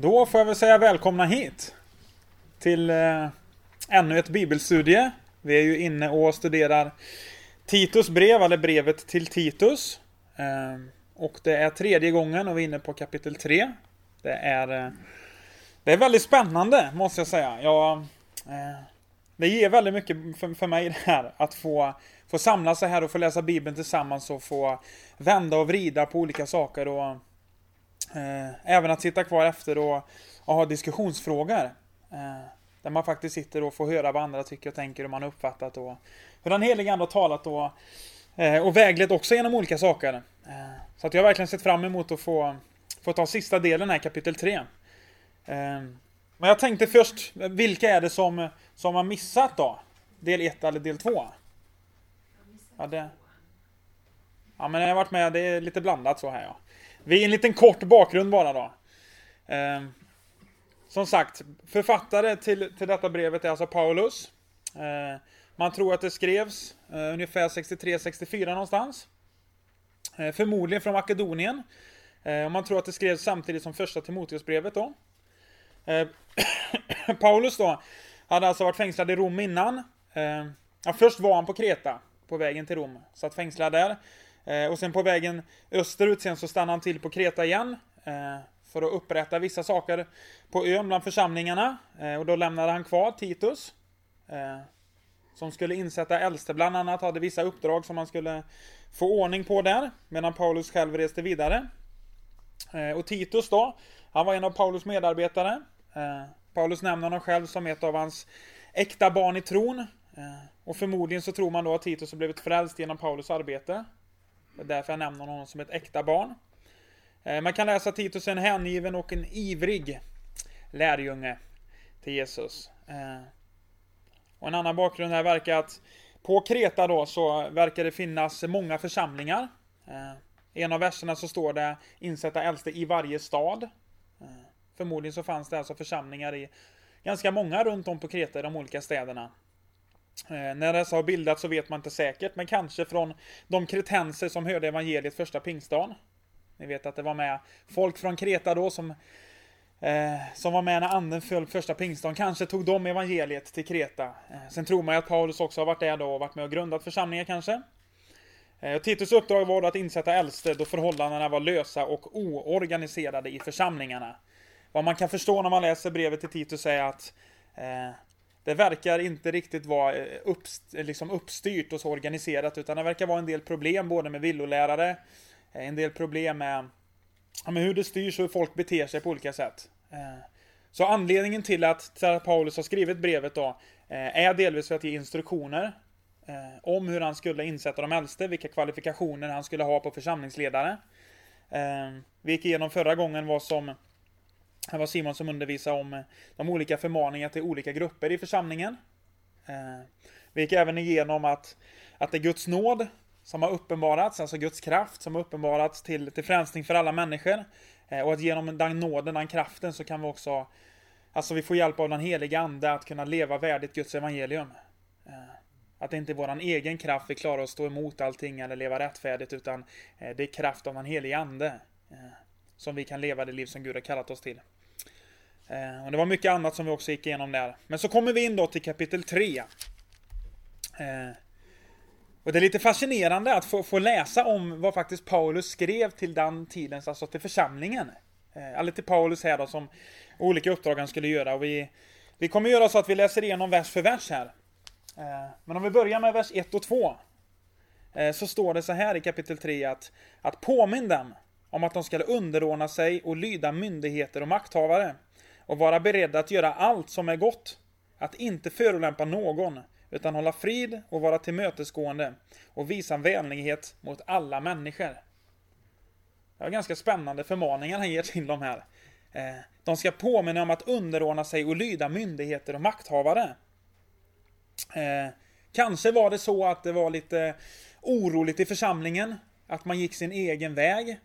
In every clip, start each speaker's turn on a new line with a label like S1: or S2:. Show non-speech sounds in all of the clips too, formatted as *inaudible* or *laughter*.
S1: Då får jag väl säga välkomna hit. Till eh, ännu ett bibelstudie. Vi är ju inne och studerar Titus brev, eller brevet till Titus. Eh, och det är tredje gången och vi är inne på kapitel 3. Det är, eh, det är väldigt spännande, måste jag säga. Jag, eh, det ger väldigt mycket för, för mig det här, att få, få samla sig här och få läsa Bibeln tillsammans och få vända och vrida på olika saker. och Eh, även att sitta kvar efter och, och ha diskussionsfrågor. Eh, där man faktiskt sitter och får höra vad andra tycker och tänker och man har uppfattat och hur den helige Ande har talat och, eh, och väglett också genom olika saker. Eh, så att jag har verkligen sett fram emot att få, få ta sista delen här, kapitel 3. Eh, men jag tänkte först, vilka är det som, som har missat då? Del 1 eller del 2? Ja, det... ja, men jag har varit med, det är lite blandat så här ja. Vi är en liten kort bakgrund bara då. Eh, som sagt, författare till, till detta brevet är alltså Paulus. Eh, man tror att det skrevs eh, ungefär 63-64 någonstans. Eh, förmodligen från Makedonien. Eh, och man tror att det skrevs samtidigt som första Timoteusbrevet då. Eh, *coughs* Paulus då hade alltså varit fängslad i Rom innan. Ehm, ja, först var han på Kreta på vägen till Rom. Satt fängslad där. Eh, och sen på vägen österut sen så stannar han till på Kreta igen. Eh, för att upprätta vissa saker på ön bland församlingarna. Eh, och då lämnade han kvar Titus. Eh, som skulle insätta äldste bland annat, hade vissa uppdrag som han skulle få ordning på där. Medan Paulus själv reste vidare. Eh, och Titus då, han var en av Paulus medarbetare. Eh, Paulus nämner honom själv som ett av hans äkta barn i tron. Och förmodligen så tror man då att Titus har blivit frälst genom Paulus arbete. Det är därför jag nämner honom som ett äkta barn. Eh, man kan läsa Titus en hängiven och en ivrig lärjunge till Jesus. Eh, och en annan bakgrund här verkar att på Kreta då så verkar det finnas många församlingar. I en av verserna så står det insätta äldste i varje stad. Förmodligen så fanns det alltså församlingar i ganska många runt om på Kreta i de olika städerna. Eh, när dessa har bildats så vet man inte säkert, men kanske från de kretenser som hörde evangeliet första pingstdagen. Ni vet att det var med folk från Kreta då som, eh, som var med när anden föll första pingstdagen. Kanske tog de evangeliet till Kreta. Eh, sen tror man ju att Paulus också har varit där då och varit med och grundat församlingar kanske. Eh, Titus uppdrag var då att insätta äldste då förhållandena var lösa och oorganiserade i församlingarna. Vad man kan förstå när man läser brevet till Titus är att eh, det verkar inte riktigt vara eh, uppst liksom uppstyrt och så organiserat utan det verkar vara en del problem både med villolärare, eh, en del problem med, ja, med hur det styrs och hur folk beter sig på olika sätt. Eh, så anledningen till att Paulus har skrivit brevet då är delvis för att ge instruktioner om hur han skulle insätta de äldste, vilka kvalifikationer han skulle ha på församlingsledare. Vi gick igenom förra gången vad som det var Simon som undervisade om eh, de olika förmaningarna till olika grupper i församlingen. Eh, vi gick även igenom att, att det är Guds nåd som har uppenbarats, alltså Guds kraft som har uppenbarats till, till frälsning för alla människor. Eh, och att genom den nåden, den kraften, så kan vi också, alltså vi får hjälp av den heliga Ande att kunna leva värdigt Guds evangelium. Att det inte är våran egen kraft vi klarar att stå emot allting eller leva rättfärdigt, utan det är kraft av den heliga Ande som vi kan leva det liv som Gud har kallat oss till. Eh, och det var mycket annat som vi också gick igenom där. Men så kommer vi in då till kapitel 3. Eh, och det är lite fascinerande att få, få, läsa om vad faktiskt Paulus skrev till den tidens, alltså till församlingen. Eh, eller till Paulus här då, som olika uppdrag han skulle göra. Och vi, vi kommer göra så att vi läser igenom vers för vers här. Eh, men om vi börjar med vers 1 och 2. Eh, så står det så här i kapitel 3 att, att påminn dem om att de ska underordna sig och lyda myndigheter och makthavare och vara beredda att göra allt som är gott. Att inte förolämpa någon, utan hålla frid och vara tillmötesgående och visa vänlighet mot alla människor. Det var ganska spännande förmaningar han ger till dem här. Eh, de ska påminna om att underordna sig och lyda myndigheter och makthavare. Eh, kanske var det så att det var lite oroligt i församlingen. Att man gick sin egen väg.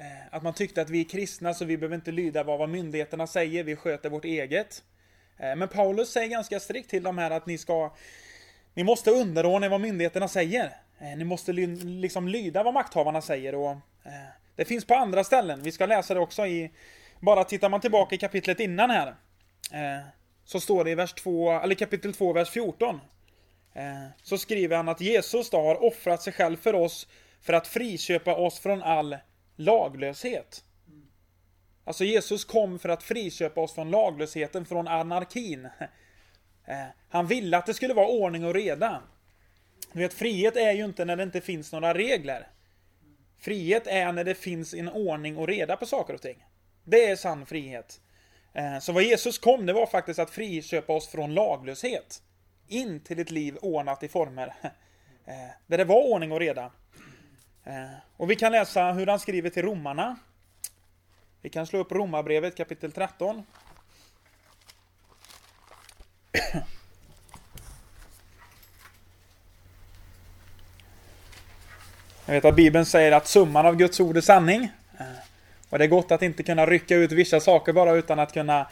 S1: Eh, att man tyckte att vi är kristna så vi behöver inte lyda vad myndigheterna säger, vi sköter vårt eget. Eh, men Paulus säger ganska strikt till de här att ni ska Ni måste underordna vad myndigheterna säger. Eh, ni måste liksom lyda vad makthavarna säger och Det finns på andra ställen, vi ska läsa det också i bara tittar man tillbaka i kapitlet innan här. Så står det i vers 2, eller kapitel 2, vers 14. Så skriver han att Jesus då har offrat sig själv för oss för att friköpa oss från all laglöshet. Alltså Jesus kom för att friköpa oss från laglösheten, från anarkin. Eh, han ville att det skulle vara ordning och reda. Du vet, frihet är ju inte när det inte finns några regler. Frihet är när det finns en ordning och reda på saker och ting. Det är sann frihet. Eh, så vad Jesus kom, det var faktiskt att friköpa oss från laglöshet. In till ett liv ordnat i former. Eh, där det var ordning och reda. Och vi kan läsa hur han skriver till romarna. Vi kan slå upp Romarbrevet kapitel 13. Jag vet att Bibeln säger att summan av Guds ord är sanning. Och det är gott att inte kunna rycka ut vissa saker bara utan att kunna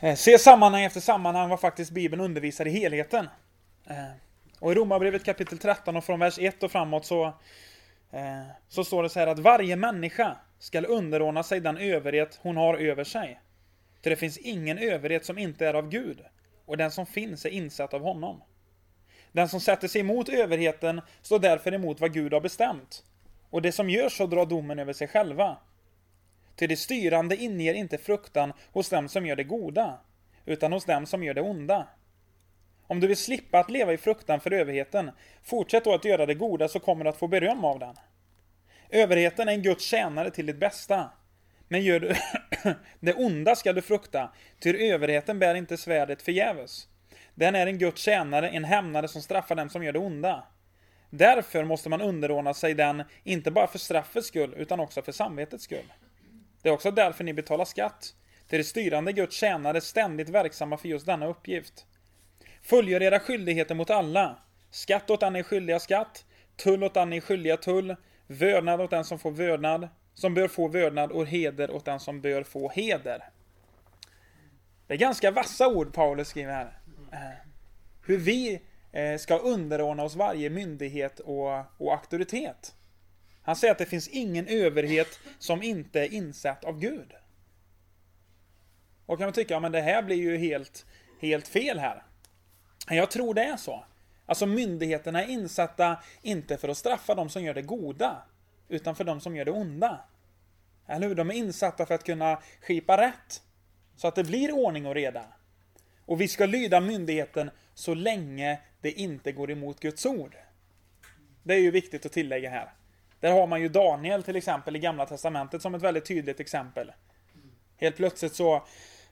S1: eh, se sammanhang efter sammanhang vad faktiskt Bibeln undervisar i helheten. Eh, och i Romarbrevet kapitel 13 och från vers 1 och framåt så, Eh, så står det så här att varje människa skall underordna sig den överhet hon har över sig. För det finns ingen överhet som inte är av Gud, och den som finns är insatt av honom. Den som sätter sig emot överheten står därför emot vad Gud har bestämt, och det som gör så drar domen över sig själva. Till det styrande inger inte fruktan hos dem som gör det goda, utan hos dem som gör det onda. Om du vill slippa att leva i fruktan för överheten, fortsätt då att göra det goda så kommer du att få beröm av den. Överheten är en Guds tjänare till ditt bästa. Men gör du *coughs* det onda ska du frukta, ty överheten bär inte svärdet förgäves. Den är en Guds tjänare, en hämnare som straffar dem som gör det onda. Därför måste man underordna sig den, inte bara för straffets skull, utan också för samvetets skull. Det är också därför ni betalar skatt. Till det styrande Guds tjänare ständigt verksamma för just denna uppgift. Fullgör era skyldigheter mot alla. Skatt åt den ni är skyldiga skatt, tull åt den ni är skyldiga tull, Vördnad åt den som får vördnad, som bör få vördnad och heder åt den som bör få heder. Det är ganska vassa ord Paulus skriver här. Eh, hur vi eh, ska underordna oss varje myndighet och, och auktoritet. Han säger att det finns ingen överhet som inte är insatt av Gud. Och kan man tycka, ja men det här blir ju helt, helt fel här. Jag tror det är så. Alltså myndigheterna är insatta inte för att straffa de som gör det goda, utan för de som gör det onda. Eller hur? De är insatta för att kunna skipa rätt. Så att det blir ordning och reda. Och vi ska lyda myndigheten så länge det inte går emot Guds ord. Det är ju viktigt att tillägga här. Där har man ju Daniel till exempel i Gamla Testamentet som ett väldigt tydligt exempel. Helt plötsligt så,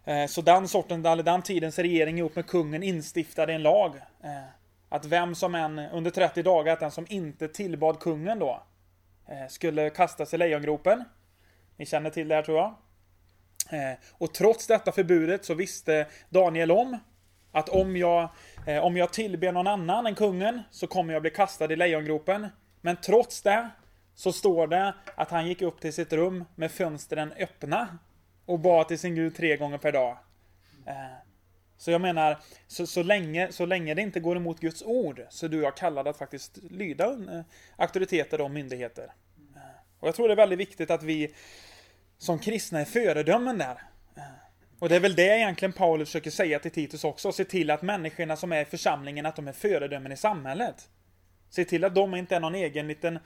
S1: Eh, så den sorten, eller den tidens regering ihop med kungen instiftade en lag. Eh, att vem som än under 30 dagar, att den som inte tillbad kungen då, eh, skulle kastas i lejongropen. Ni känner till det här tror jag. Och trots detta förbudet så visste Daniel om att om jag, om jag tillber någon annan än kungen så kommer jag bli kastad i lejongropen. Men trots det så står det att han gick upp till sitt rum med fönstren öppna och bad till sin Gud tre gånger per dag. Eh, så jag menar, så, så, länge, så länge det inte går emot Guds ord så är du och jag kallade att faktiskt lyda eh, auktoriteter och myndigheter. Eh, och jag tror det är väldigt viktigt att vi som kristna är föredömen där. Eh, och det är väl det egentligen Paulus försöker säga till Titus också. Se till att människorna som är i församlingen, att de är föredömen i samhället. Se till att de inte är någon egen liten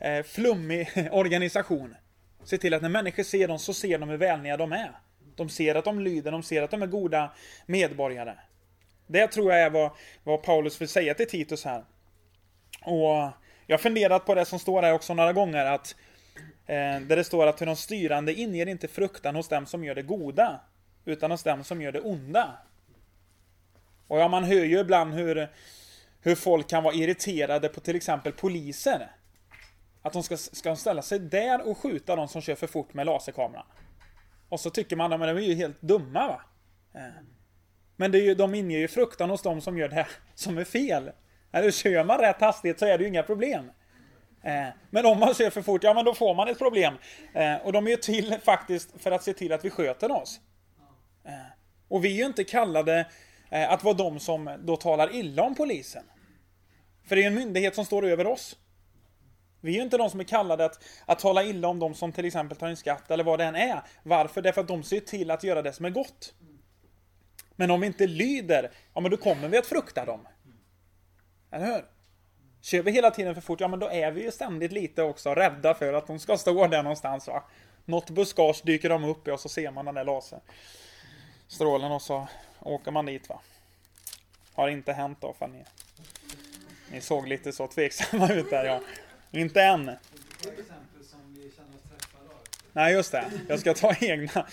S1: eh, flummig *laughs* organisation. Se till att när människor ser dem så ser de hur välniga de är. De ser att de lyder, de ser att de är goda medborgare. Det tror jag är vad, vad Paulus vill säga till Titus här. Och jag har funderat på det som står här också några gånger att eh, där det står att de styrande inger inte fruktan hos dem som gör det goda utan hos dem som gör det onda. Och ja, man hör ju ibland hur, hur folk kan vara irriterade på till exempel poliser. Att de ska, ska ställa sig där och skjuta de som kör för fort med laserkameran. Och så tycker man att de är ju helt dumma va. Eh. Men det är ju, de inger ju fruktan hos de som gör det här *laughs* som är fel. Eller kör man rätt hastighet så är det ju inga problem. Eh, men om man kör för fort, ja men då får man ett problem. Eh, och de är ju till faktiskt för att se till att vi sköter oss. Och vi är ju inte kallade att vara de som då talar illa om polisen. För det är en myndighet som står över oss. Vi är ju inte de som är kallade att, att tala illa om de som till exempel tar in skatt eller vad det än är. Varför? Därför att de ser till att göra det som är gott. Men om vi inte lyder, ja men då kommer vi att frukta dem. Eller hur? Kör vi hela tiden för fort, ja men då är vi ju ständigt lite också rädda för att de ska stå där någonstans va. Något buskage dyker de upp i och så ser man den där laserstrålen och så åker man dit va. Har inte hänt då för ni, ni såg lite så tveksamma ut där ja. Inte än. Nej just det, jag ska ta *laughs* egna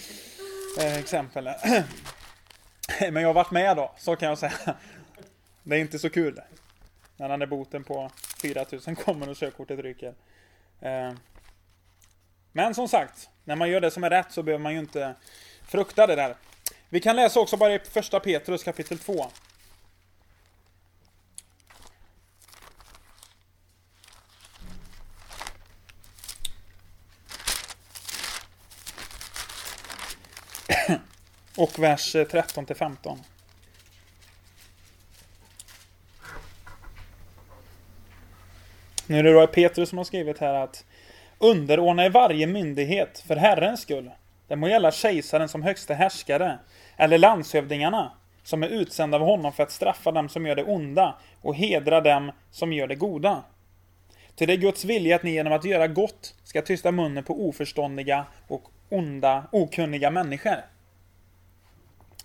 S1: eh, exempel. *clears throat* Men jag har varit med då, så kan jag säga. Det är inte så kul. När den där boten på 4000 kommer och körkortet ryker. Eh, Men som sagt, när man gör det som är rätt så behöver man ju inte frukta det där. Vi kan läsa också bara i första Petrus kapitel 2. Och vers eh, 13 till 15. Nu är det då Petrus som har skrivit här att Underordna er varje myndighet för Herrens skull. Det må gälla kejsaren som högste härskare, eller landshövdingarna, som är utsända av honom för att straffa dem som gör det onda och hedra dem som gör det goda. Till det är Guds vilja att ni genom att göra gott ska tysta munnen på oförståndiga och onda, okunniga människor.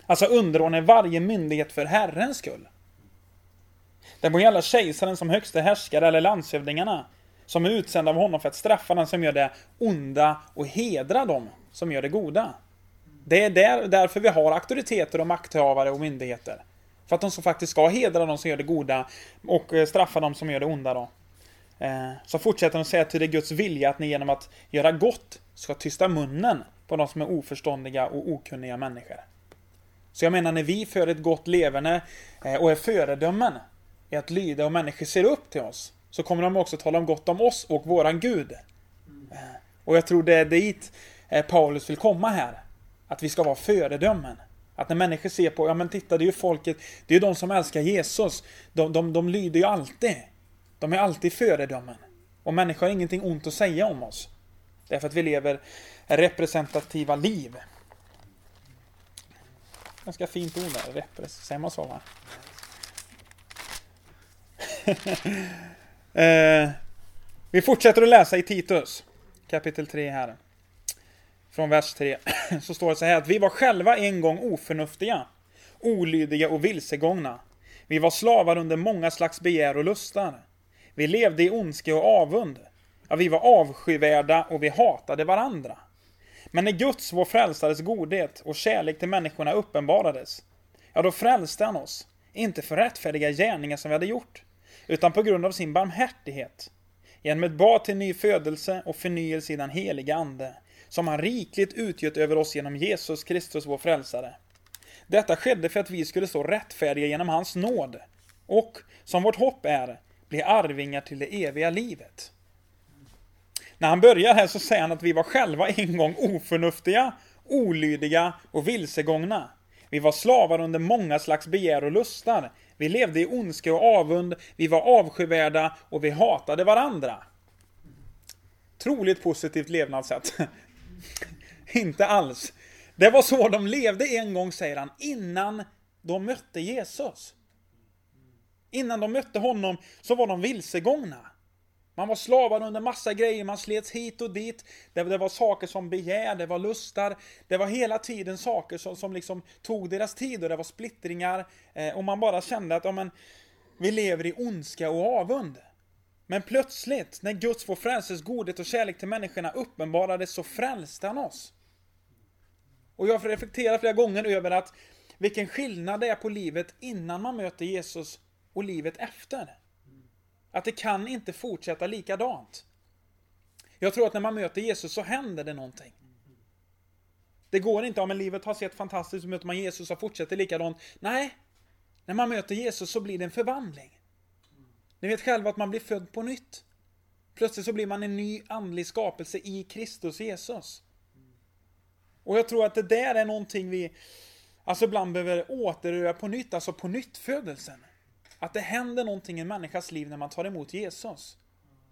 S1: Alltså underordna varje myndighet för Herrens skull. Det må gälla kejsaren som högste härskare eller landshövdingarna som är utsända av honom för att straffa den som gör det onda och hedra dem som gör det goda. Det är där, därför vi har auktoriteter och makthavare och myndigheter. För att de som faktiskt ska hedra de som gör det goda och eh, straffa de som gör det onda då. Eh, så fortsätter de säga till det är Guds vilja att ni genom att göra gott ska tysta munnen på de som är oförståndiga och okunniga människor. Så jag menar när vi för ett gott leverne eh, och är föredömen i att lyda och människor ser upp till oss så kommer de också tala om gott om oss och våran Gud. Eh, och jag tror det är dit eh, Paulus vill komma här. Att vi ska vara föredömen. Att när människor ser på, ja men titta det är ju folket, det är ju de som älskar Jesus. De, de, de lyder ju alltid. De är alltid föredömen. Och människor har ingenting ont att säga om oss. Därför att vi lever representativa liv. Ganska fint ord där, repres, säger man så va? *laughs* Eh, vi fortsätter att läsa i Titus, kapitel 3 här. Från vers 3. *clears throat* Så står det så här att vi var själva en gång oförnuftiga, olydiga och vilsegångna. Vi var slavar under många slags begär och lustar. Vi levde i ondska och avund. Ja, vi var avskyvärda och vi hatade varandra. Men när Guds, vår frälsares godhet och kärlek till människorna uppenbarades, ja, då frälste han oss. Inte för rättfärdiga gärningar som vi hade gjort, utan på grund av sin barmhärtighet. Genom ett bad till ny födelse och förnyelse i den heliga Ande, som han rikligt utgjöt över oss genom Jesus Kristus, vår frälsare. Detta skedde för att vi skulle stå rättfärdiga genom hans nåd, och, som vårt hopp är, bli arvingar till det eviga livet. När han börjar här så säger han att vi var själva en gång oförnuftiga, olydiga och vilsegångna. Vi var slavar under många slags begär och lustar. Vi levde i ondska och avund, vi var avskyvärda och vi hatade varandra. Troligt positivt levnadssätt. *laughs* Inte alls. Det var så de levde en gång, säger han, innan de mötte Jesus. Innan de mötte honom så var de vilsegångna. Man var slavar under massa grejer, man slets hit och dit. Det, det var saker som begär, det var lustar. Det var hela tiden saker som, som liksom tog deras tid och det var splittringar. Eh, och man bara kände att ja, men, vi lever i ondska och avund. Men plötsligt, när Guds, vår frälses godhet och kärlek till människorna uppenbarades så frälste han oss. Och jag har reflekterat flera gånger över att vilken skillnad det är på livet innan man möter Jesus och livet efter. Att det kan inte fortsätta likadant. Jag tror att när man möter Jesus så händer det någonting. Det går inte, om livet har sett fantastiskt ut, möter man Jesus och fortsätter likadant. Nej, när man möter Jesus så blir det en förvandling. Ni vet själva att man blir född på nytt. Plötsligt så blir man en ny andlig skapelse i Kristus Jesus. Och jag tror att det där är någonting vi alltså ibland behöver återröra på nytt, alltså på nytt födelsen. Att det händer någonting i en människas liv när man tar emot Jesus.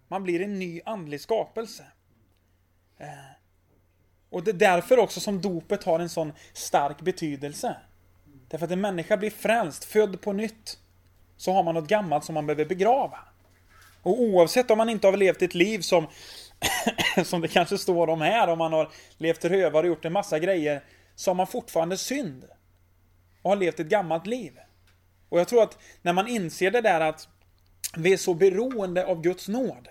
S1: Man blir en ny andlig skapelse. Eh, och det är därför också som dopet har en sån stark betydelse. Därför att en människa blir frälst, född på nytt, så har man något gammalt som man behöver begrava. Och oavsett om man inte har levt ett liv som, *coughs* som det kanske står om här, om man har levt rövare och gjort en massa grejer, så har man fortfarande synd. Och har levt ett gammalt liv. Och jag tror att när man inser det där att vi är så beroende av Guds nåd.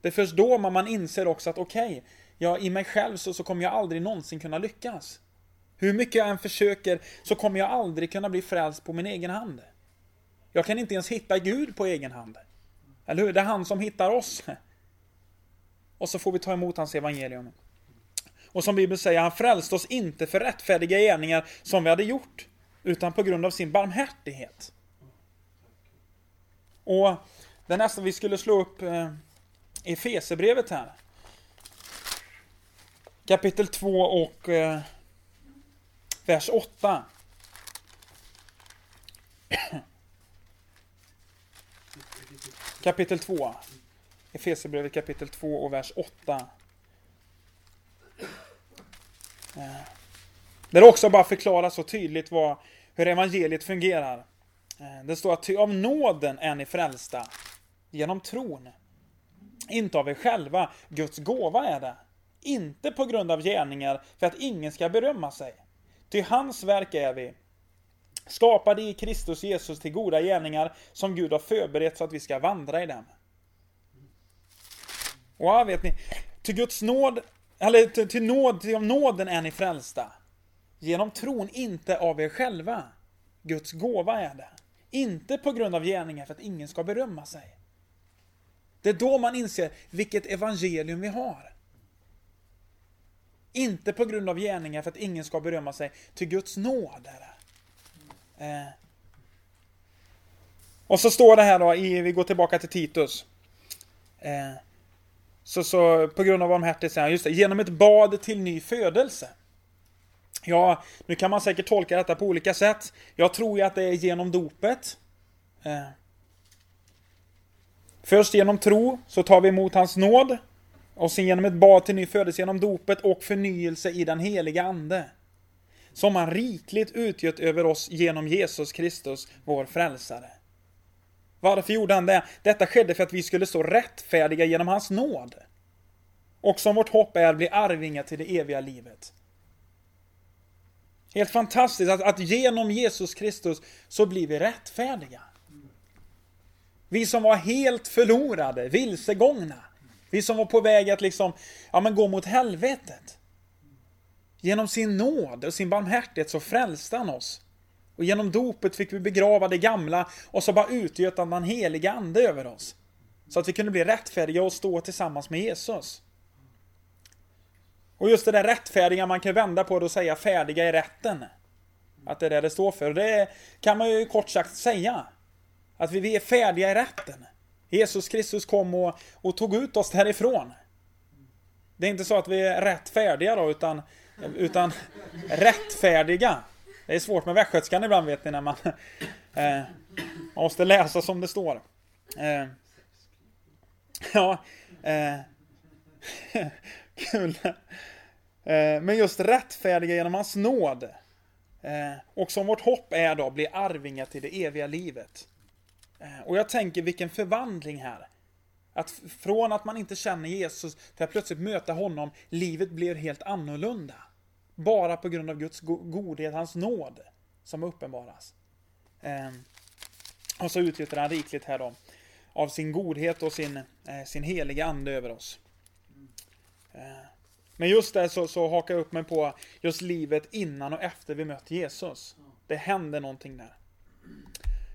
S1: Det är först då man inser också att okej, okay, ja i mig själv så, så kommer jag aldrig någonsin kunna lyckas. Hur mycket jag än försöker så kommer jag aldrig kunna bli frälst på min egen hand. Jag kan inte ens hitta Gud på egen hand. Eller hur? Det är han som hittar oss. Och så får vi ta emot hans evangelium. Och som Bibeln säger, han frälste oss inte för rättfärdiga gärningar som vi hade gjort, utan på grund av sin barmhärtighet. Och det nästa vi skulle slå upp eh, Efesebrevet här. Kapitel 2 och eh, vers 8. kapitel 2. Efesierbrevet kapitel 2 och vers 8. Eh, där det också bara förklaras så tydligt vad, hur evangeliet fungerar. Eh, det står att ty av nåden är ni frälsta genom tron. Inte av er själva, Guds gåva är det. Inte på grund av gärningar för att ingen ska berömma sig. Ty hans verk är vi. Skapade i Kristus Jesus till goda gärningar som Gud har förberett så att vi ska vandra i dem. Och ja, vet ni, till Guds nåd, eller till, till nåd, till nåden är ni frälsta. Genom tron, inte av er själva. Guds gåva är det. Inte på grund av gärningar för att ingen ska berömma sig. Det är då man inser vilket evangelium vi har. Inte på grund av gärningar för att ingen ska berömma sig. Till Guds nåd är det. Eh. Och så står det här då, i, vi går tillbaka till Titus. Eh. Så, så på grund av barmhärtighet säger han, just det, genom ett bad till ny födelse. Ja, nu kan man säkert tolka detta på olika sätt. Jag tror ju att det är genom dopet. Eh. Först genom tro så tar vi emot hans nåd. Och sen genom ett bad till ny födelse genom dopet och förnyelse i den heliga Ande. Som han rikligt utgöt över oss genom Jesus Kristus, vår frälsare. Varför gjorde han det? Detta skedde för att vi skulle stå rättfärdiga genom hans nåd. Och som vårt hopp är bli arvingar till det eviga livet. Helt fantastiskt att, att genom Jesus Kristus så blir vi rättfärdiga. Vi som var helt förlorade, vilsegångna. Vi som var på väg att liksom, ja men gå mot helvetet. Genom sin nåd och sin barmhärtighet så frälste han oss. Och genom dopet fick vi begrava det gamla och så bara utgöt han den heliga ande över oss. Så att vi kunde bli rättfärdiga och stå tillsammans med Jesus. Och just det där rättfärdiga, man kan vända på det och säga färdiga i rätten. Att det är det det står för. Det kan man ju kort sagt säga. Att vi är färdiga i rätten. Jesus Kristus kom och, och tog ut oss därifrån. Det är inte så att vi är rättfärdiga då, utan, utan rättfärdiga. Det är svårt med västgötskan ibland vet ni när man, *laughs* eh, man måste läsa som det står. Eh, *laughs* ja, eh, *laughs* kul. Eh, men just rättfärdiga genom hans nåd. Eh, och som vårt hopp är då, bli arvingar till det eviga livet. Eh, och jag tänker vilken förvandling här. Att från att man inte känner Jesus till att plötsligt möta honom, livet blir helt annorlunda. Bara på grund av Guds godhet, hans nåd, som uppenbaras. Eh, och så utgjuter han rikligt här då, av sin godhet och sin, eh, sin heliga ande över oss. Eh, men just där så, så hakar jag upp mig på just livet innan och efter vi mött Jesus. Det händer någonting där.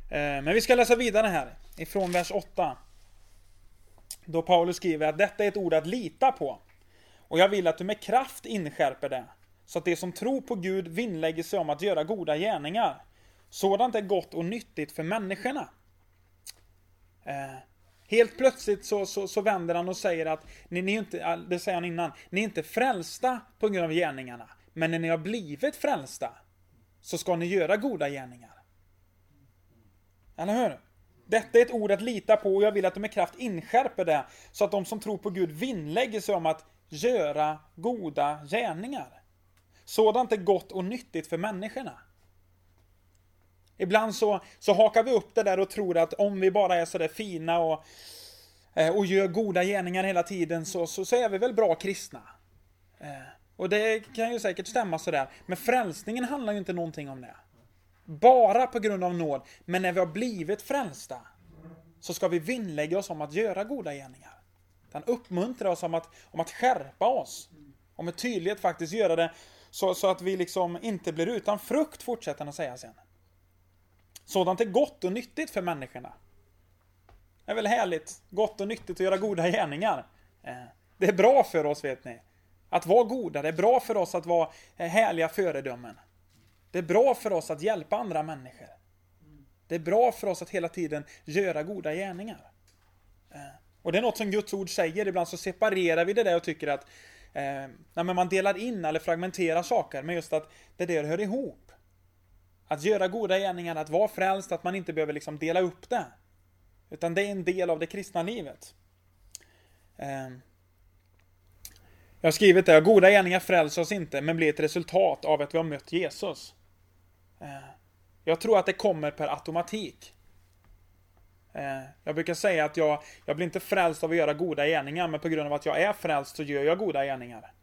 S1: Eh, men vi ska läsa vidare här, ifrån vers 8. Då Paulus skriver att detta är ett ord att lita på. Och jag vill att du med kraft inskärper det, så att det som tror på Gud vinnlägger sig om att göra goda gärningar. Sådant är gott och nyttigt för människorna. Eh, Helt plötsligt så, så, så, vänder han och säger att, ni, ni inte, det säger han innan, ni är inte frälsta på grund av gärningarna. Men när ni har blivit frälsta, så ska ni göra goda gärningar. Eller hur? Detta är ett ord att lita på och jag vill att de med kraft inskärper det så att de som tror på Gud vinnlägger sig om att göra goda gärningar. Sådant är gott och nyttigt för människorna. Ibland så, så hakar vi upp det där och tror att om vi bara är sådär fina och, eh, och gör goda gärningar hela tiden så, så, så är vi väl bra kristna. Eh, och det kan ju säkert stämma sådär. Men frälsningen handlar ju inte någonting om det. Bara på grund av nåd. Men när vi har blivit frälsta så ska vi vinnlägga oss om att göra goda gärningar. Den uppmuntrar oss om att, om att skärpa oss. Och med tydlighet faktiskt göra det så, så att vi liksom inte blir utan frukt, fortsätter han att säga sen. Sådant är gott och nyttigt för människorna. Det är väl härligt, gott och nyttigt att göra goda gärningar. Eh, det är bra för oss, vet ni. Att vara goda, det är bra för oss att vara eh, härliga föredömen. Det är bra för oss att hjälpa andra människor. Det är bra för oss att hela tiden göra goda gärningar. Eh, och det är något som Guds ord säger, ibland så separerar vi det där och tycker att eh, man delar in eller fragmenterar saker, men just att det där hör ihop. Att göra goda gärningar, att vara frälst, att man inte behöver liksom dela upp det. Utan det är en del av det kristna livet. Ehm. Jag har skrivit det, goda gärningar frälser oss inte, men blir ett resultat av att vi har mött Jesus. Ehm. Jag tror att det kommer per automatik. Ehm. Jag brukar säga att jag, jag blir inte frälst av att göra goda gärningar, men på grund av att jag är frälst så gör jag goda gärningar.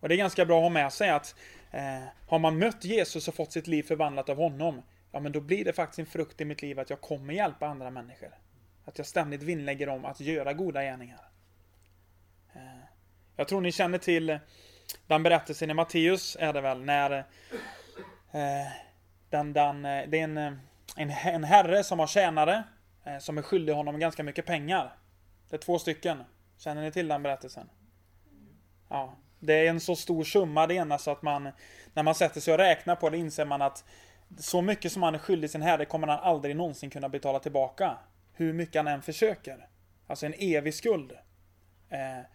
S1: Och det är ganska bra att ha med sig att Eh, har man mött Jesus och fått sitt liv förvandlat av honom, ja men då blir det faktiskt en frukt i mitt liv att jag kommer hjälpa andra människor. Att jag ständigt vinnlägger om att göra goda gärningar. Eh, jag tror ni känner till den berättelsen i Matteus är det väl, när eh, den, den, eh, det är en, en, en herre som har tjänare som är skyldig honom ganska mycket pengar. Det är två stycken. Känner ni till den berättelsen? Ja, det är en så stor summa det ena så att man när man sätter sig och räknar på det inser man att så mycket som han är skyldig sin herre kommer han aldrig någonsin kunna betala tillbaka. Hur mycket han än försöker. Alltså en evig skuld. Eh,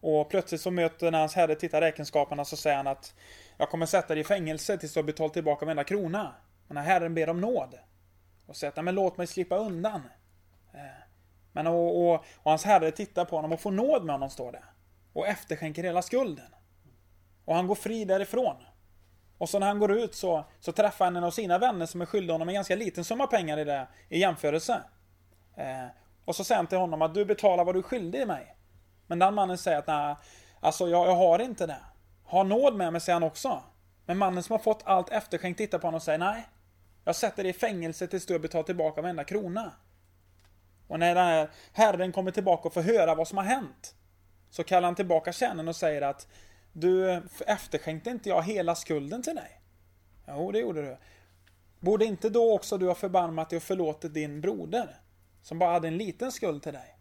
S1: och plötsligt så möter när hans herre tittar räkenskaperna så säger han att jag kommer sätta dig i fängelse tills du har betalat tillbaka varenda krona. Men när herren ber om nåd och säger att men låt mig slippa undan. Eh, men och, och, och, hans herre tittar på honom och får nåd med honom står det. Och efterskänker hela skulden. Och han går fri därifrån. Och så när han går ut så, så träffar han en av sina vänner som är skyldig honom en ganska liten summa pengar i det i jämförelse. Eh, och så säger han till honom att du betalar vad du är skyldig mig. Men den mannen säger att nej, alltså jag, jag har inte det. Ha nåd med mig, säger han också. Men mannen som har fått allt efterskänkt tittar på honom och säger nej. Jag sätter dig i fängelse tills du har betalat tillbaka varenda krona. Och när den här herren kommer tillbaka och får höra vad som har hänt. Så kallar han tillbaka tjänaren och säger att Du efterskänkte inte jag hela skulden till dig? Jo, det gjorde du. Borde inte då också du ha förbarmat dig och förlåtit din broder? Som bara hade en liten skuld till dig?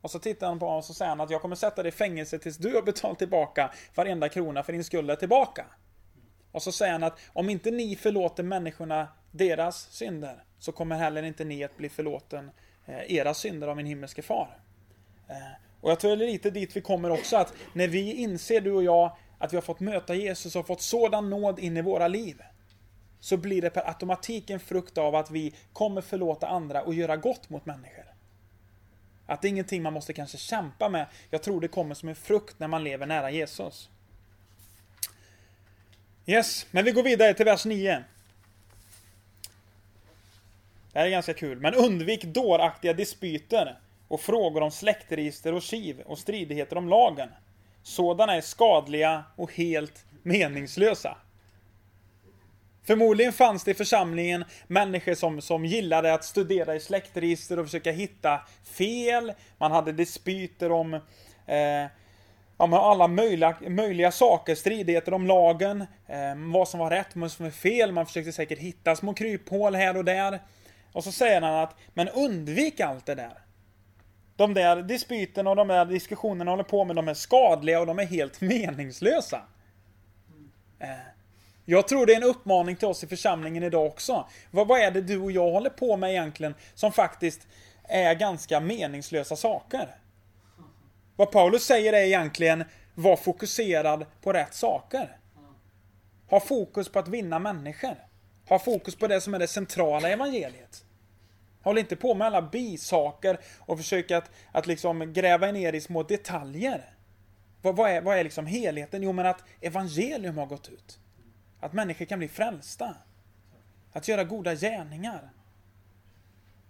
S1: Och så tittar han på honom och så säger han att jag kommer sätta dig i fängelse tills du har betalt tillbaka varenda krona för din skuld är tillbaka. Och så säger han att om inte ni förlåter människorna deras synder så kommer heller inte ni att bli förlåten eh, era synder av min himmelske far. Eh, och jag tror det är lite dit vi kommer också att när vi inser du och jag att vi har fått möta Jesus och fått sådan nåd in i våra liv så blir det per automatik en frukt av att vi kommer förlåta andra och göra gott mot människor. Att det är ingenting man måste kanske kämpa med. Jag tror det kommer som en frukt när man lever nära Jesus. Yes, men vi går vidare till vers 9. Det här är ganska kul. Men undvik dåraktiga dispyter och frågor om släktregister och kiv och stridigheter om lagen. Sådana är skadliga och helt meningslösa. Förmodligen fanns det i församlingen människor som, som gillade att studera i släktregister och försöka hitta fel. Man hade dispyter om eh, om alla möjliga, möjliga saker, stridigheter om lagen, eh, vad som var rätt, vad som var fel. Man försökte säkert hitta små kryphål här och där. Och så säger han att, men undvik allt det där. De där dispyterna och de där diskussionerna håller på med, de är skadliga och de är helt *laughs* meningslösa. Eh, jag tror det är en uppmaning till oss i församlingen idag också. Vad, vad är det du och jag håller på med egentligen som faktiskt är ganska meningslösa saker? Vad Paulus säger är egentligen, var fokuserad på rätt saker. Ha fokus på att vinna människor. Ha fokus på det som är det centrala i evangeliet. Håll inte på med alla bisaker och försök att, att liksom gräva ner i små detaljer. Vad, vad, är, vad är liksom helheten? Jo, men att evangelium har gått ut. Att människor kan bli frälsta. Att göra goda gärningar.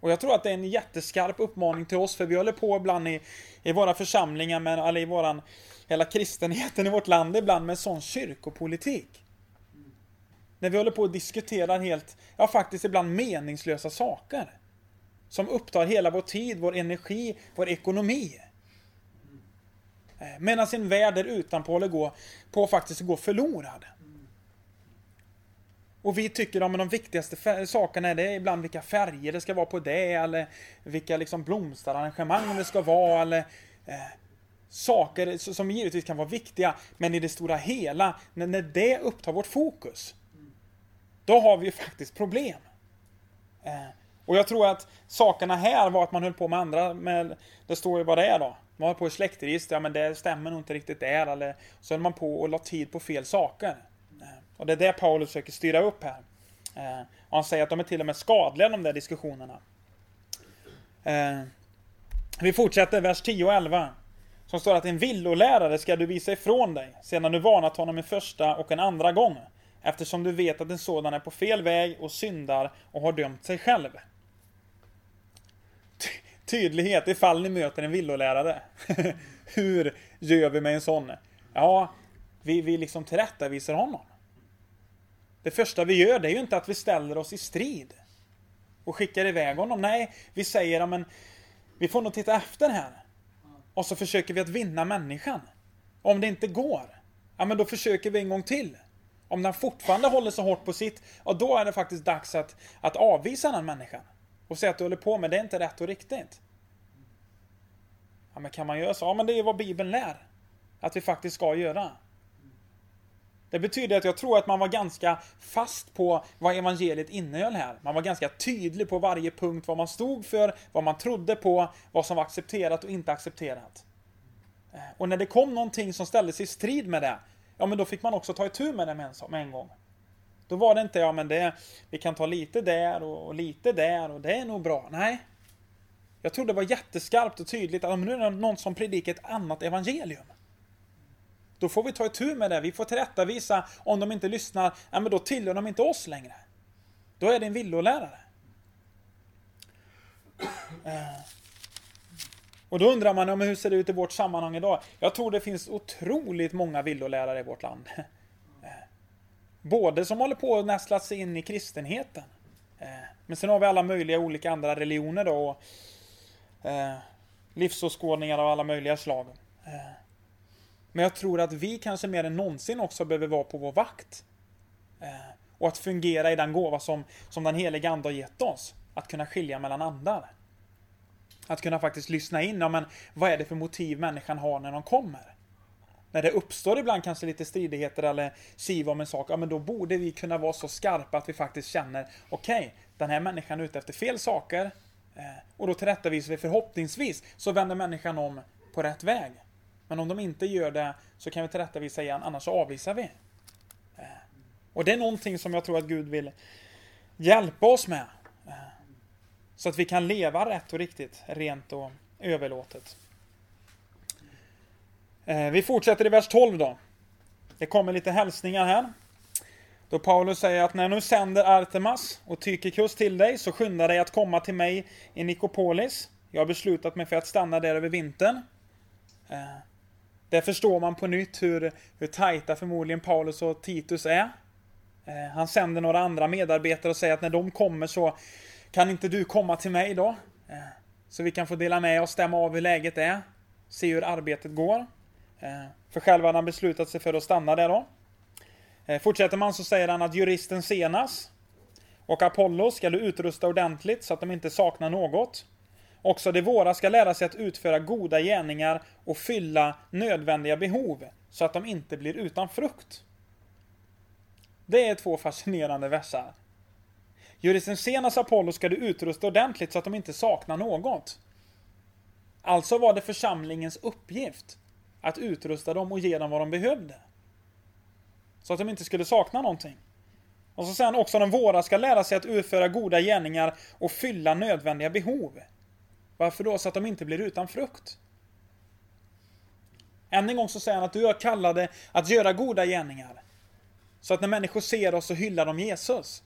S1: Och jag tror att det är en jätteskarp uppmaning till oss, för vi håller på ibland i, i våra församlingar, med, eller i våran, hela kristenheten i vårt land ibland med sån kyrkopolitik. När vi håller på och diskuterar helt, ja faktiskt ibland meningslösa saker. Som upptar hela vår tid, vår energi, vår ekonomi. Eh, medan sin värld där utanpå håller gå, på faktiskt gå förlorad. Och vi tycker att de viktigaste sakerna är det ibland vilka färger det ska vara på det, eller vilka liksom blomsterarrangemang det ska vara, eller eh, saker som givetvis kan vara viktiga, men i det stora hela, när, när det upptar vårt fokus, då har vi ju faktiskt problem. Eh, och jag tror att sakerna här var att man höll på med andra, med, det står ju vad det är då. Man höll på i släktregister, ja men det stämmer nog inte riktigt där, eller så höll man på och la tid på fel saker. Eh, och det är det Paulus försöker styra upp här. Eh, och han säger att de är till och med skadliga de där diskussionerna. Eh, vi fortsätter vers 10 och 11. Som står att en villolärare ska du visa ifrån dig, sedan du varnat honom en första och en andra gång. Eftersom du vet att en sådan är på fel väg och syndar och har dömt sig själv. Tydlighet ifall ni möter en villolärare. *laughs* Hur gör vi med en sån? Ja, vi, vi liksom tillrättavisar honom. Det första vi gör det är ju inte att vi ställer oss i strid. Och skickar iväg honom. Nej, vi säger men vi får nog titta efter här. Och så försöker vi att vinna människan. Om det inte går, ja men då försöker vi en gång till. Om den fortfarande håller så hårt på sitt, ja då är det faktiskt dags att, att avvisa den människan. Och säga att du håller på med det är inte rätt och riktigt. Men kan man göra så? Ja men det är vad Bibeln lär. Att vi faktiskt ska göra. Det betyder att jag tror att man var ganska fast på vad evangeliet innehöll här. Man var ganska tydlig på varje punkt vad man stod för, vad man trodde på, vad som var accepterat och inte accepterat. Och när det kom någonting som ställdes i strid med det, ja men då fick man också ta itu med det med en, med en gång. Då var det inte, ja men det, vi kan ta lite där och, och lite där och det är nog bra. Nej. Jag tror det var jätteskarpt och tydligt att nu är det någon som predikar ett annat evangelium. Då får vi ta itu med det. Vi får tillrättavisa om de inte lyssnar. Ja, men då tillhör de inte oss längre. Då är det en villolärare. Eh. Och då undrar man, ja, men hur ser det ut i vårt sammanhang idag? Jag tror det finns otroligt många villolärare i vårt land. Eh. Både som håller på att nästla sig in i kristenheten. Eh. Men sen har vi alla möjliga olika andra religioner då. Eh, livsåskådningar av alla möjliga slag. Eh, men jag tror att vi kanske mer än någonsin också behöver vara på vår vakt. Eh, och att fungera i den gåva som, som den heliga Ande har gett oss. Att kunna skilja mellan andar. Att kunna faktiskt lyssna in, ja, men vad är det för motiv människan har när de kommer? När det uppstår ibland kanske lite stridigheter eller siv om en sak, ja men då borde vi kunna vara så skarpa att vi faktiskt känner, okej, okay, den här människan är ute efter fel saker. Eh, och då tillrättavisar vi förhoppningsvis, så vänder människan om på rätt väg. Men om de inte gör det så kan vi tillrättavisa igen, annars så avvisar vi. Eh, och det är någonting som jag tror att Gud vill hjälpa oss med. Eh, så att vi kan leva rätt och riktigt, rent och överlåtet. Vi fortsätter i vers 12 då. Det kommer lite hälsningar här. Då Paulus säger att när nu sänder Artemas och Tykikus till dig så skynda dig att komma till mig i Nikopolis. Jag har beslutat mig för att stanna där över vintern. Eh, där förstår man på nytt hur, hur tajta förmodligen Paulus och Titus är. Eh, han sänder några andra medarbetare och säger att när de kommer så kan inte du komma till mig då? Eh, så vi kan få dela med oss, stämma av hur läget är. Se hur arbetet går. Eh, för själv hade han beslutat sig för att stanna där då. Eh, fortsätter man så säger han att juristen Senas och Apollo ska du utrusta ordentligt så att de inte saknar något. Också de våra ska lära sig att utföra goda gärningar och fylla nödvändiga behov, så att de inte blir utan frukt. Det är två fascinerande versar. Juristen Senas Apollo ska du utrusta ordentligt så att de inte saknar något. Alltså var det församlingens uppgift att utrusta dem och ge dem vad de behövde. Så att de inte skulle sakna någonting. Och så säger han också att de våra ska lära sig att utföra goda gärningar och fylla nödvändiga behov. Varför då? Så att de inte blir utan frukt. Än en gång så säger han att du är kallade att göra goda gärningar. Så att när människor ser oss så hyllar de Jesus.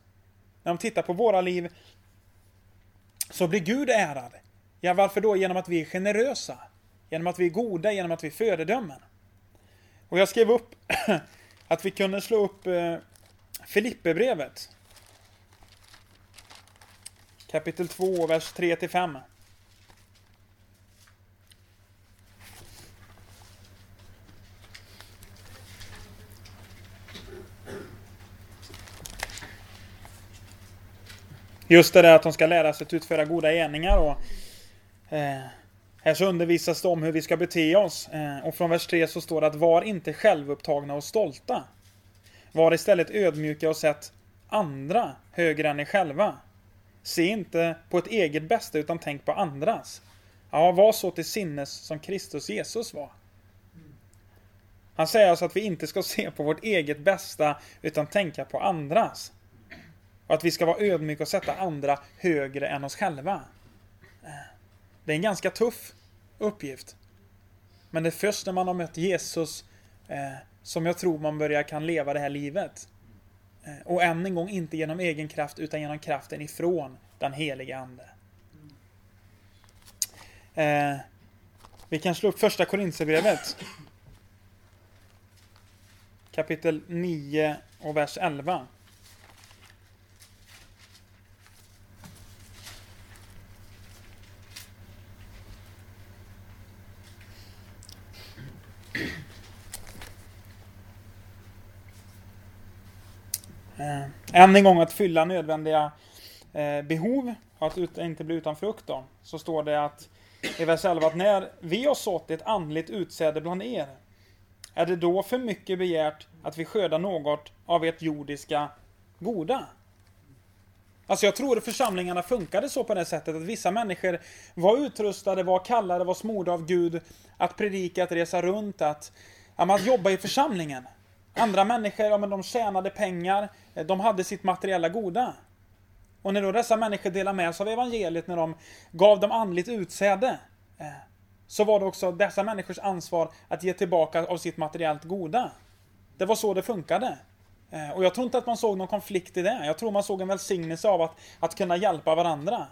S1: När de tittar på våra liv så blir Gud ärad. Ja, varför då? Genom att vi är generösa. Genom att vi är goda, genom att vi är föredömen. Och jag skrev upp *clears throat* att vi kunde slå upp eh, Filipperbrevet. Kapitel 2, vers 3-5. Just det där att de ska lära sig att utföra goda gärningar. Och, eh, här så undervisas det om hur vi ska bete oss. Eh, och från vers 3 så står det att var inte självupptagna och stolta. Var istället ödmjuka och sätt andra högre än er själva. Se inte på ett eget bästa utan tänk på andras. Ja, var så till sinnes som Kristus Jesus var. Han säger alltså att vi inte ska se på vårt eget bästa utan tänka på andras. Och att vi ska vara ödmjuka och sätta andra högre än oss själva. Eh, det är en ganska tuff uppgift. Men det är först när man har mött Jesus eh, som jag tror man börjar kan leva det här livet. Eh, och än en gång inte genom egen kraft utan genom kraften ifrån den helige Ande. Eh, vi kan slå upp första Korinthierbrevet. Kapitel 9 och vers 11. Eh, än en gång att fylla nödvändiga eh, behov, att ut, inte bli utan frukt då. Så står det att i vers 11 att när vi har sått ett andligt utsäde bland er, är det då för mycket begärt att vi skördar något av ert jordiska goda? Alltså jag tror att församlingarna funkade så på det sättet att vissa människor var utrustade, var kallade, var smorda av Gud att predika, att resa runt, att, att jobba i församlingen. Andra människor, ja men de tjänade pengar, eh, de hade sitt materiella goda. Och när då dessa människor delade med sig av evangeliet, när de gav dem andligt utsäde, eh, så var det också dessa människors ansvar att ge tillbaka av sitt materiellt goda. Det var så det funkade. Eh, och jag tror inte att man såg någon konflikt i det. Jag tror man såg en välsignelse av att, att kunna hjälpa varandra.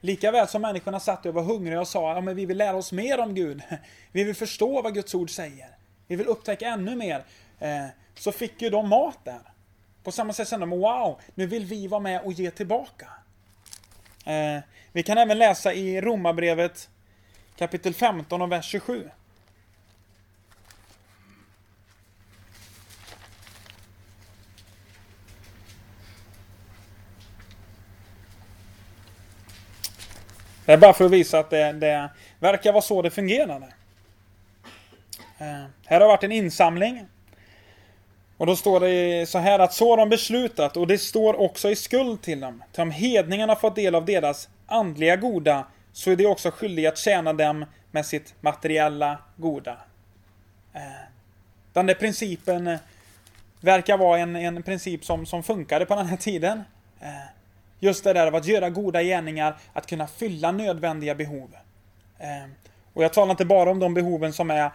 S1: Likaväl som människorna satt och var hungriga och sa att ja, vi vill lära oss mer om Gud. *laughs* Vi vill förstå vad Guds ord säger. Vi vill upptäcka ännu mer. Eh, så fick ju de mat där. På samma sätt kände de, wow, nu vill vi vara med och ge tillbaka. Eh, vi kan även läsa i Romarbrevet kapitel 15 och vers 27. Det är bara för att visa att det, det verkar vara så det fungerade. Eh, här har varit en insamling och då står det så här att så har de beslutat och det står också i skuld till dem. Till om hedningarna fått del av deras andliga goda så är de också skyldiga att tjäna dem med sitt materiella goda. Eh, den där principen eh, verkar vara en, en princip som, som funkade på den här tiden. Eh, just det där av att göra goda gärningar, att kunna fylla nödvändiga behov. Och jag talar inte bara om de behoven som är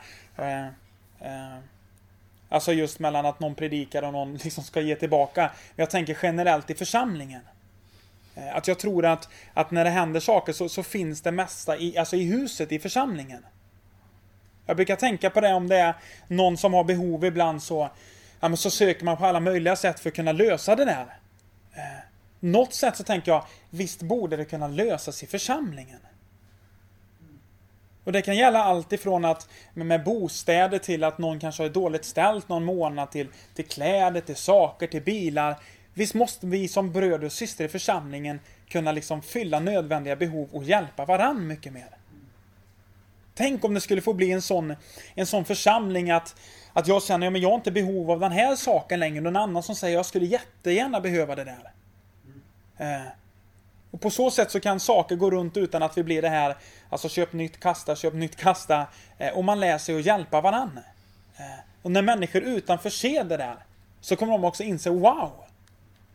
S1: Alltså just mellan att någon predikar och någon *laughs* liksom ska ge tillbaka. Men jag tänker generellt i församlingen. Eh, att jag tror att, att när det händer saker så, så finns det mesta i, alltså i huset, i församlingen. Jag brukar tänka på det om det är någon som har behov ibland så, ja, men så söker man på alla möjliga sätt för att kunna lösa det där. Eh, något sätt så tänker jag, visst borde det kunna lösas i församlingen. Och det kan gälla allt ifrån att med bostäder till att någon kanske har dåligt ställt någon månad till, till kläder, till saker, till bilar. Visst måste vi som bröder och systrar i församlingen kunna liksom fylla nödvändiga behov och hjälpa varann mycket mer. Tänk om det skulle få bli en sån, en sån församling att, att jag känner att ja, jag har inte behov av den här saken längre. Någon annan som säger att jag skulle jättegärna behöva det där. Eh, och på så sätt så kan saker gå runt utan att vi blir det här, alltså köp nytt, kasta, köp nytt, kasta. Eh, och man lär sig att hjälpa varandra. Eh, och när människor utanför ser det där, så kommer de också inse, wow!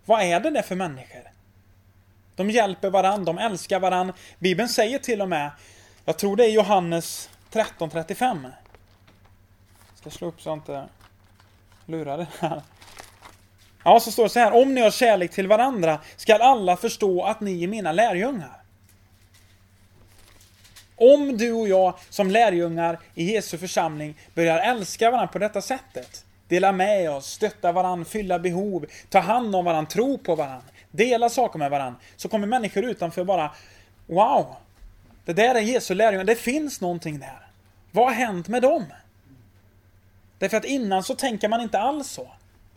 S1: Vad är det där för människor? De hjälper varandra, de älskar varandra. Bibeln säger till och med, jag tror det är Johannes 13.35. Ska slå upp så jag inte lurar det här. Ja, så står det så här. Om ni har kärlek till varandra skall alla förstå att ni är mina lärjungar. Om du och jag som lärjungar i Jesu församling börjar älska varandra på detta sättet. Dela med oss, stötta varandra, fylla behov, ta hand om varandra, tro på varandra, dela saker med varandra. Så kommer människor utanför bara Wow! Det där är Jesu lärjungar, det finns någonting där. Vad har hänt med dem? Därför att innan så tänker man inte alls så.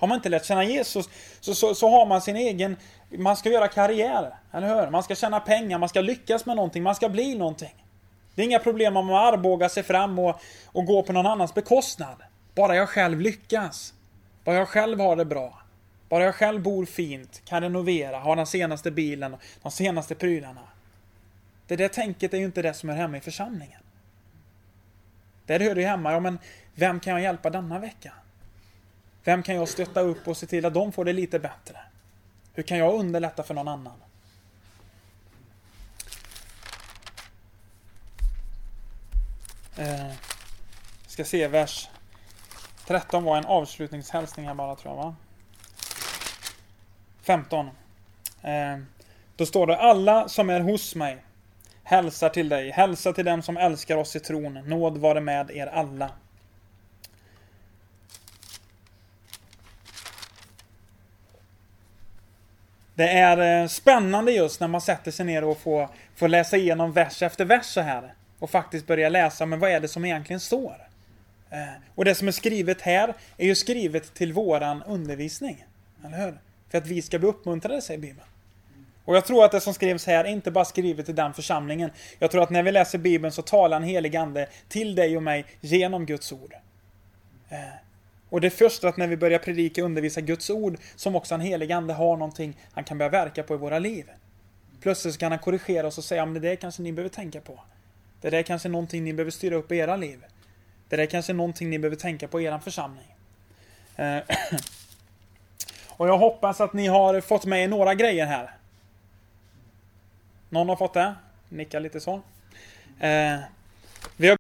S1: Har man inte lärt känna Jesus så, så, så har man sin egen... Man ska göra karriär, eller hur? Man ska tjäna pengar, man ska lyckas med någonting, man ska bli någonting. Det är inga problem om man armbågar sig fram och, och går på någon annans bekostnad. Bara jag själv lyckas. Bara jag själv har det bra. Bara jag själv bor fint, kan renovera, har den senaste bilen, de senaste prylarna. Det där tänket är ju inte det som är hemma i församlingen. Där hör det hemma, ja men vem kan jag hjälpa denna vecka? Vem kan jag stötta upp och se till att de får det lite bättre? Hur kan jag underlätta för någon annan? Eh, ska se, vers 13 var en avslutningshälsning här bara tror jag va? 15. Eh, då står det alla som är hos mig hälsar till dig. Hälsa till dem som älskar oss i tron. Nåd vare med er alla. Det är eh, spännande just när man sätter sig ner och får, får läsa igenom vers efter vers så här. Och faktiskt börja läsa, men vad är det som egentligen står? Eh, och det som är skrivet här är ju skrivet till våran undervisning. Eller hur? För att vi ska bli uppmuntrade, säger Bibeln. Och jag tror att det som skrivs här är inte bara skrivet till den församlingen. Jag tror att när vi läser Bibeln så talar en helig ande till dig och mig genom Guds ord. Eh, och det är först att när vi börjar predika och undervisa Guds ord som också en helig ande har någonting han kan börja verka på i våra liv. Plötsligt så kan han korrigera oss och säga men det där kanske ni behöver tänka på. Det där kanske är någonting ni behöver styra upp i era liv. Det där kanske är någonting ni behöver tänka på i er församling. Eh, *clears throat* och jag hoppas att ni har fått med er några grejer här. Någon har fått det? Nicka lite så. Eh,